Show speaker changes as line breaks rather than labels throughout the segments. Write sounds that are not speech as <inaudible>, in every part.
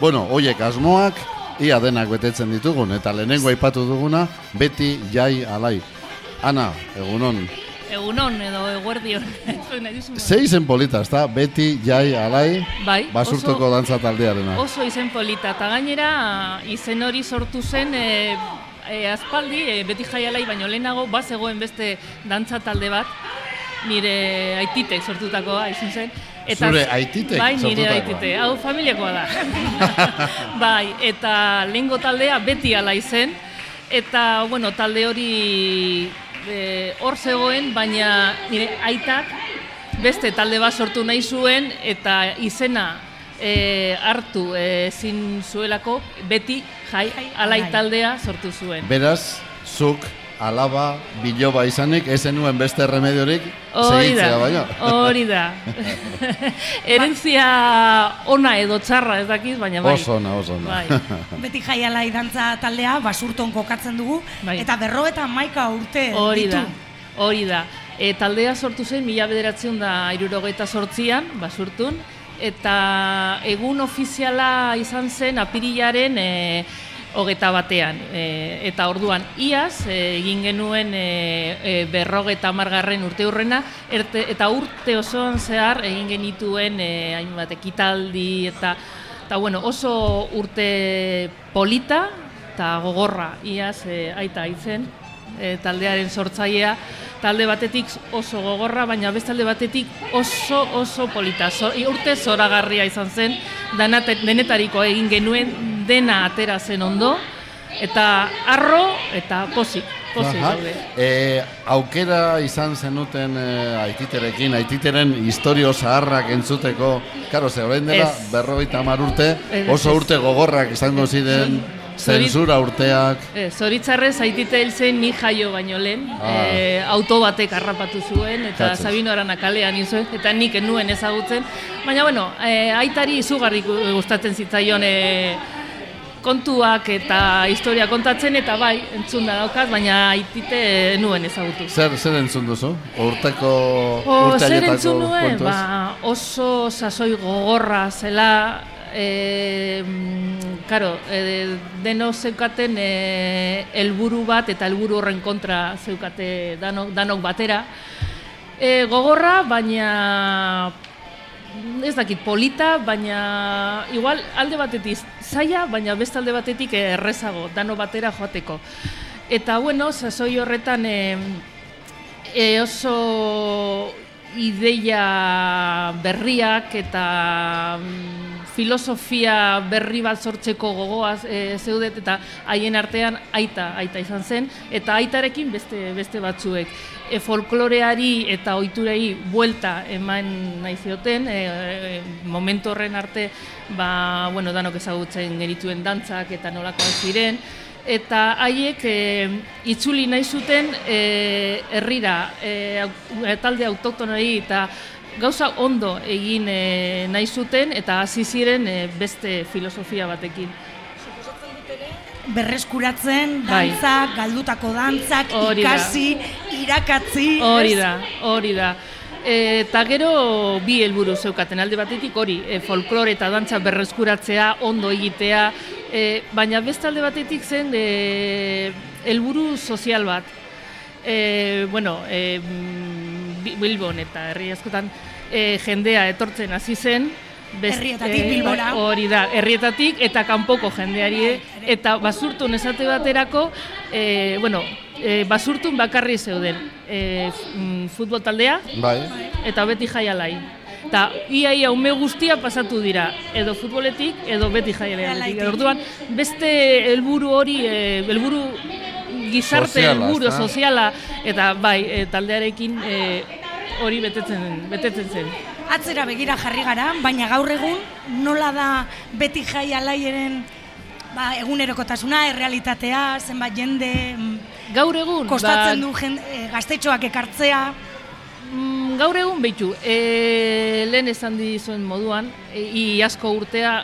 Bueno, hoiek asmoak, ia denak betetzen ditugun, eta lehenengo aipatu duguna, beti jai alai. Ana, egunon,
Egunon edo eguerdion. <laughs>
Ze izen polita, ezta? Beti jai alai,
Bai,
basurtoko
oso-
dantza taldearena.
Oso izen polita, eta gainera izen hori sortu zen e, e, aspaldi, e, beti jaialai baino lehenago, bazegoen beste dantza talde bat, nire aititek sortutakoa izan zen.
Zure aititek
Bai, nire aitite, hau familiakoa da. <laughs> bai, eta lehengo taldea beti ala izen, eta, bueno, talde hori e, hor zegoen, baina nire aitak beste talde bat sortu nahi zuen, eta izena e, hartu e, ezin zuelako, beti jai, alai. taldea sortu zuen.
Beraz, zuk alaba biloba izanik, ez zenuen beste remediorik segitzea baino.
hori da. <laughs> <laughs> Herentzia ona edo txarra ez dakiz, baina bai.
Oso ona, oso ona.
Bai. <laughs>
Beti jaialai dantza taldea basurton kokatzen dugu
Bai.
eta berro eta maika urte
Hori
ditu.
da, hori da. E, taldea sortu zen mila bederatzen da irurogeita sortzian, basurtun, eta egun ofiziala izan zen apirilaren e, hogeta batean. E, eta orduan, iaz, e, egin genuen e, e, berrogeta margarren urte hurrena, erte, eta urte osoan zehar egin genituen e, hainbat ekitaldi, eta, eta bueno, oso urte polita, eta gogorra, iaz, e, aita izen, e, taldearen sortzailea, talde batetik oso gogorra, baina beste talde batetik oso oso polita. Zo, urte zoragarria izan zen, danate, denetariko egin genuen, dena atera zen ondo, eta arro eta pozik, pozik
Aha.
gaude.
E, aukera izan zenuten e, aititerekin, aititeren historio zaharrak entzuteko, karo, ze orain dela berrogeita hamar urte, oso urte gogorrak izango ziren, zensura urteak,
E, zoritzarrez aitite hil zen ni jaio baino lehen,
Ah.
e, auto batek harrapatu zuen, eta
Katzez.
Sabino Arana kalean izuen, eta nik ez nuen ezagutzen. Baina, bueno, e, aitari izugarri gu- gustatzen zitzaion e, kontuak eta historia kontatzen, eta bai, entzun da daukaz, baina aitite nuen ezagutu.
zer, zer entzun duzu? Urteko,
O,
urte
zer
haietako
entzun nuen?
kontuaz?
Ba, oso sasoi gogorra zela, e, mm, karo, e, deno zeukaten e, helburu bat eta helburu horren kontra zeukate danok, danok batera. E, gogorra, baina ez dakit polita, baina igual alde batetik zaila, baina beste alde batetik errezago, dano batera joateko. Eta bueno, sasoi horretan e, e, oso ideia berriak eta filosofia berri bat sortzeko gogoaz e, zeudet eta haien artean aita aita izan zen eta aitarekin beste beste batzuek. E, folkloreari eta ohiturei buelta eman nahi zioten e, e, momentu horren arte ba bueno danok ezagutzen genituen dantzak eta nolakoak ziren eta haiek e, itzuli nahi zuten e, herrira e, talde autoktonoi eta gauza ondo egin e, nahi zuten eta hasi ziren e, beste filosofia batekin.
Berreskuratzen
Bai.
dantzak, galdutako dantzak, ikasi, irakatzi.
Hori da, hori da. Eta gero bi helburu zeukaten alde batetik hori, e, folklore eta dantza berreskuratzea, ondo egitea, e, baina beste alde batetik zen e, helburu sozial bat. E, bueno, e, Bi- Bilbon eta herri askotan e, jendea etortzen hasi zen, best-
Herrietatik
e,
Bilbora.
Hori da, herrietatik eta kanpoko jendeari ere. eta basurtun esate baterako, e, bueno, e, basurtun bakarri zeuden e, mm, futbol taldea
Bai,
eta beti jaialai. Eta ia ia ume guztia pasatu dira, edo futboletik edo beti. Jaialaitik. Orduan, beste helburu hori, e, helburu gizarte helburu soziala eta bai, e, taldearekin e, hori betetzen betetzen zen.
Atzera begira jarri gara, baina gaur egun nola da beti jai alaieren ba, egunerokotasuna, errealitatea, zenbat jende mm,
Gaur egun,
kostatzen
ba,
du jen, e, gaztetxoak ekartzea,
gaur egun behitu, e, lehen esan dizuen moduan, e, i asko urtea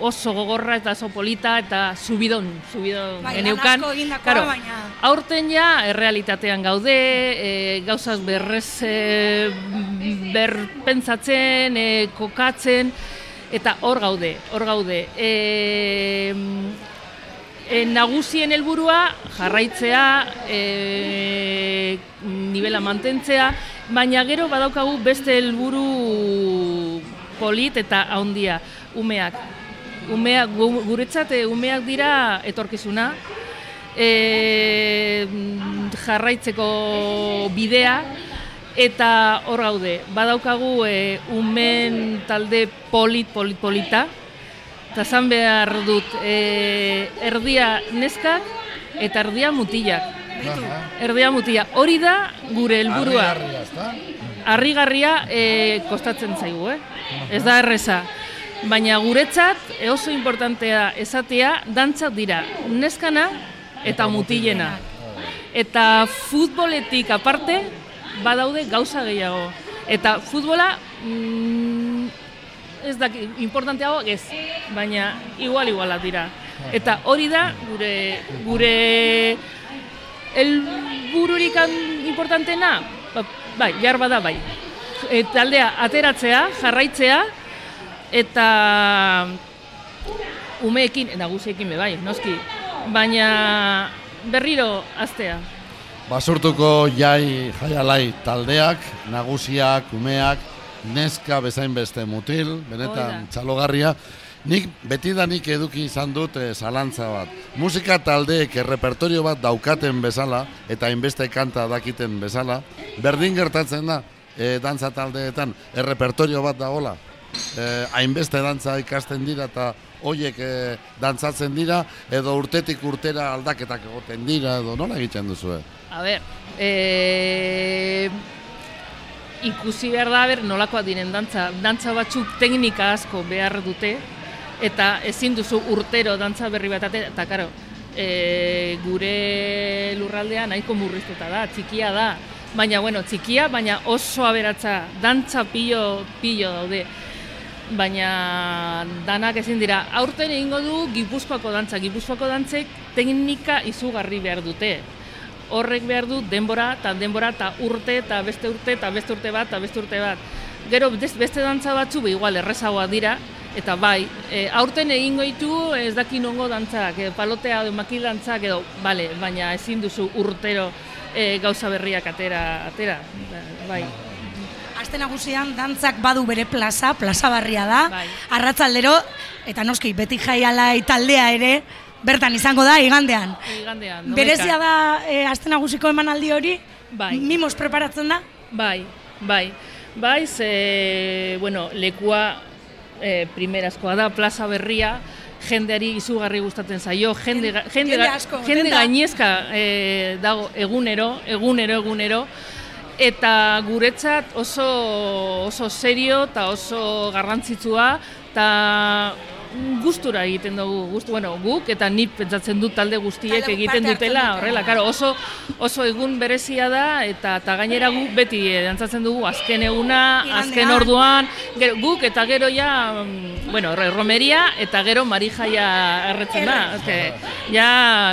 oso gogorra eta oso polita eta subidon, subidon
Bai,
geneukan. Claro,
baina-
Aurten ja, errealitatean gaude, e, gauzaz berrez e, berpentsatzen, e, kokatzen, Eta hor gaude, hor gaude. E, e, nagusien helburua jarraitzea, e, nivela mantentzea, baina gero badaukagu beste helburu polit eta handia umeak. Umeak, gu- guretzat e, umeak dira etorkizuna, e, jarraitzeko bidea, eta hor gaude, badaukagu e, umen talde polit, polit, polita, eta zan behar dut e, erdia neskak eta erdia mutilak. Erdia mutila. Hori da gure helburua.
Harrigarria,
e, kostatzen zaigu, eh? Ez da erreza. Baina guretzat e, oso importantea esatea dantzak dira neskana eta mutilena. Eta futboletik aparte badaude gauza gehiago. Eta futbola mm, ez da importanteago ez, baina igual iguala dira. Eta hori da gure gure helbururik han- importantena, ba, bai, behar bada bai. E, taldea ateratzea, jarraitzea eta umeekin, nagusiekin be bai, noski, baina berriro aztea.
Basurtuko jai jaialai taldeak, nagusiak, umeak, neska bezain beste mutil, benetan
da.
txalogarria. Nik betidanik eduki izan dut eh, zalantza bat. Musika taldeek errepertorio bat daukaten bezala eta hainbeste kanta dakiten bezala, berdin gertatzen da eh, dantza taldeetan errepertorio bat dagola. Eh, hainbeste dantza ikasten dira eta hoiek eh, dantzatzen dira edo urtetik urtera aldaketak egoten dira edo nola egiten duzue?
A ber, e, ikusi behar da, ber, nolakoak diren dantza. Dantza batzuk teknika asko behar dute, eta ezin duzu urtero dantza berri bat ate- eta karo, e, gure lurraldea nahiko murriztuta da, txikia da. Baina, bueno, txikia, baina oso aberatza, dantza pilo, pilo daude. Baina danak ezin dira. Aurten egingo du Gipuzkoako dantza. Gipuzkoako dantzek teknika izugarri behar dute. Horrek behar du denbora, eta denbora, eta urte, eta beste urte, eta beste urte bat, eta beste urte bat. Gero beste dantza batzu, igual, errezagoa dira, eta bai, e, aurten egingo ditu ez daki nongo dantzak, e, palotea edo makil dantzak edo, bale, baina ezin duzu urtero e, gauza berriak atera, atera, bai.
Aste nagusian dantzak badu bere plaza, plaza barria da.
Bai.
Arratzaldero eta noski beti jaialai taldea ere bertan izango da igandean.
Igandean.
Berezia da e, aste nagusiko emanaldi hori.
Bai.
Mimos preparatzen da.
Bai, bai. Bai, ze, bueno, lekua e, primerazkoa da, plaza berria, jendeari izugarri gustatzen zaio, jende, jende,
Jende asko,
jende gainezka e, dago egunero, egunero, egunero, eta guretzat oso, oso serio eta oso garrantzitsua, eta gustura egiten dugu, gustu, bueno, guk eta nik pentsatzen dut talde guztiek
Talde
egiten
parte hartzen
dutela,
dutela.
horrela, karo, oso, oso egun berezia da, eta, eta gainera guk beti eh, dantzatzen dugu azken eguna, azken orduan, gero, guk eta gero ja, mm, bueno, romeria eta gero marijaia erretzen da, eske, ja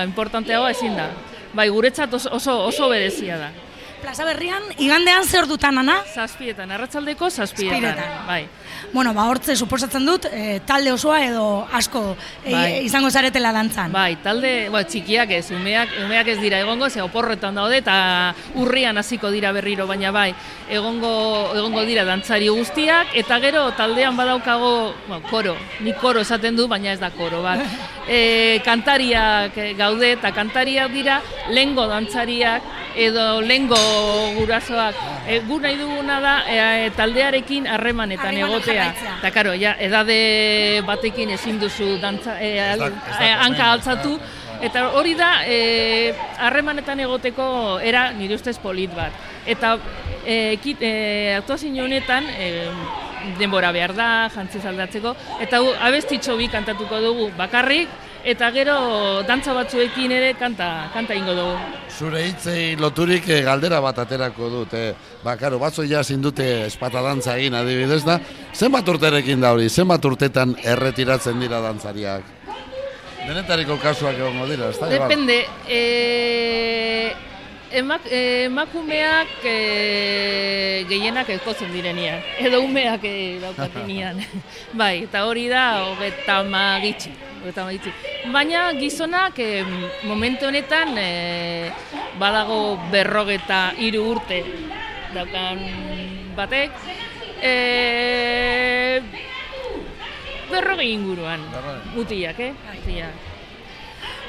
importanteagoa ezin da. Bai, guretzat oso, oso, oso berezia da.
Plaza berrian igandean zer dutan ana?
Zazpietan, arratzaldeko zazpietan.
Zazpietan.
Bai.
Bueno, ba hortze suposatzen dut e, talde osoa edo asko e,
Bai.
izango zaretela dantzan.
Bai, talde, ba, txikiak ez, umeak, umeak ez dira egongo, ze oporretan daude eta urrian hasiko dira berriro, baina bai, egongo, egongo dira dantzari guztiak, eta gero taldean badaukago, bueno, koro, ni koro esaten du, baina ez da koro, bat. <laughs> E, kantariak gaude, eta kantariak dira lengo dantzariak, edo lengo gurasoak. E, gu nahi duguna da e, taldearekin harremanetan egotea.
Jarraitzea.
Eta karo, ja, edade batekin ezin duzu dantza, e,
Ez da-
al-
ez da
eh, hanka altzatu, eta hori da eh, harremanetan egoteko era nire ustez polit bat. Eta ekit, eh, aktuazio honetan eh, denbora behar da, jantziz aldatzeko, eta abestitxo bi kantatuko dugu bakarrik, eta gero dantza batzuekin ere kanta, kanta ingo dugu.
Zure hitzei loturik eh, galdera bat aterako dut. Eh. Ba, karo, batzu ja ezin dute espata dantza egin adibidez da. Zenbat urterekin da hori? Zenbat urtetan erretiratzen dira dantzariak? Denetariko kasuak egongo dira, ez da?
Depende, e, Emak, emakumeak e, gehienak ezkotzen direnean, edo umeak e, <laughs> daukatenean. bai, eta hori da, hogeta magitxi. Hogeta magitxi. Baina gizonak e, momentu honetan e, badago berrogeta hiru urte daukan batek. E, berrogei inguruan, mutiak, eh? Mutiak.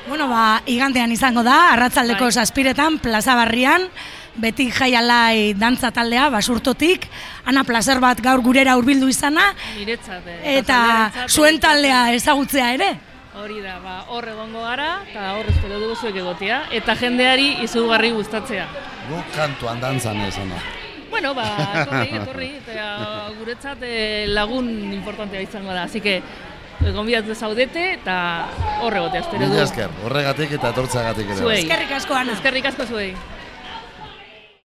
Bueno, ba, igantean izango da, arratzaldeko
Bai.
saspiretan, plaza barrian, beti jaialai dantza taldea, basurtotik, ana plazer bat gaur gurera hurbildu izana,
Niretzat. eh,
eta zuen taldea ezagutzea ere.
Hori da, ba, hor egongo gara, eta hor espero dugu zuek egotea, eta jendeari izugarri gustatzea.
Guk kantuan dantzan esan da.
Bueno, ba, <laughs> etorri, etorri, eta guretzat eh, lagun importantea izango da, así que gonbidatu zaudete eta hor egotea, espero
Mila
dugu.
esker, horregatik eta etortzagatik ere. bai.
Zuei.
Eskerrik asko, Ana.
Eskerrik asko zuei.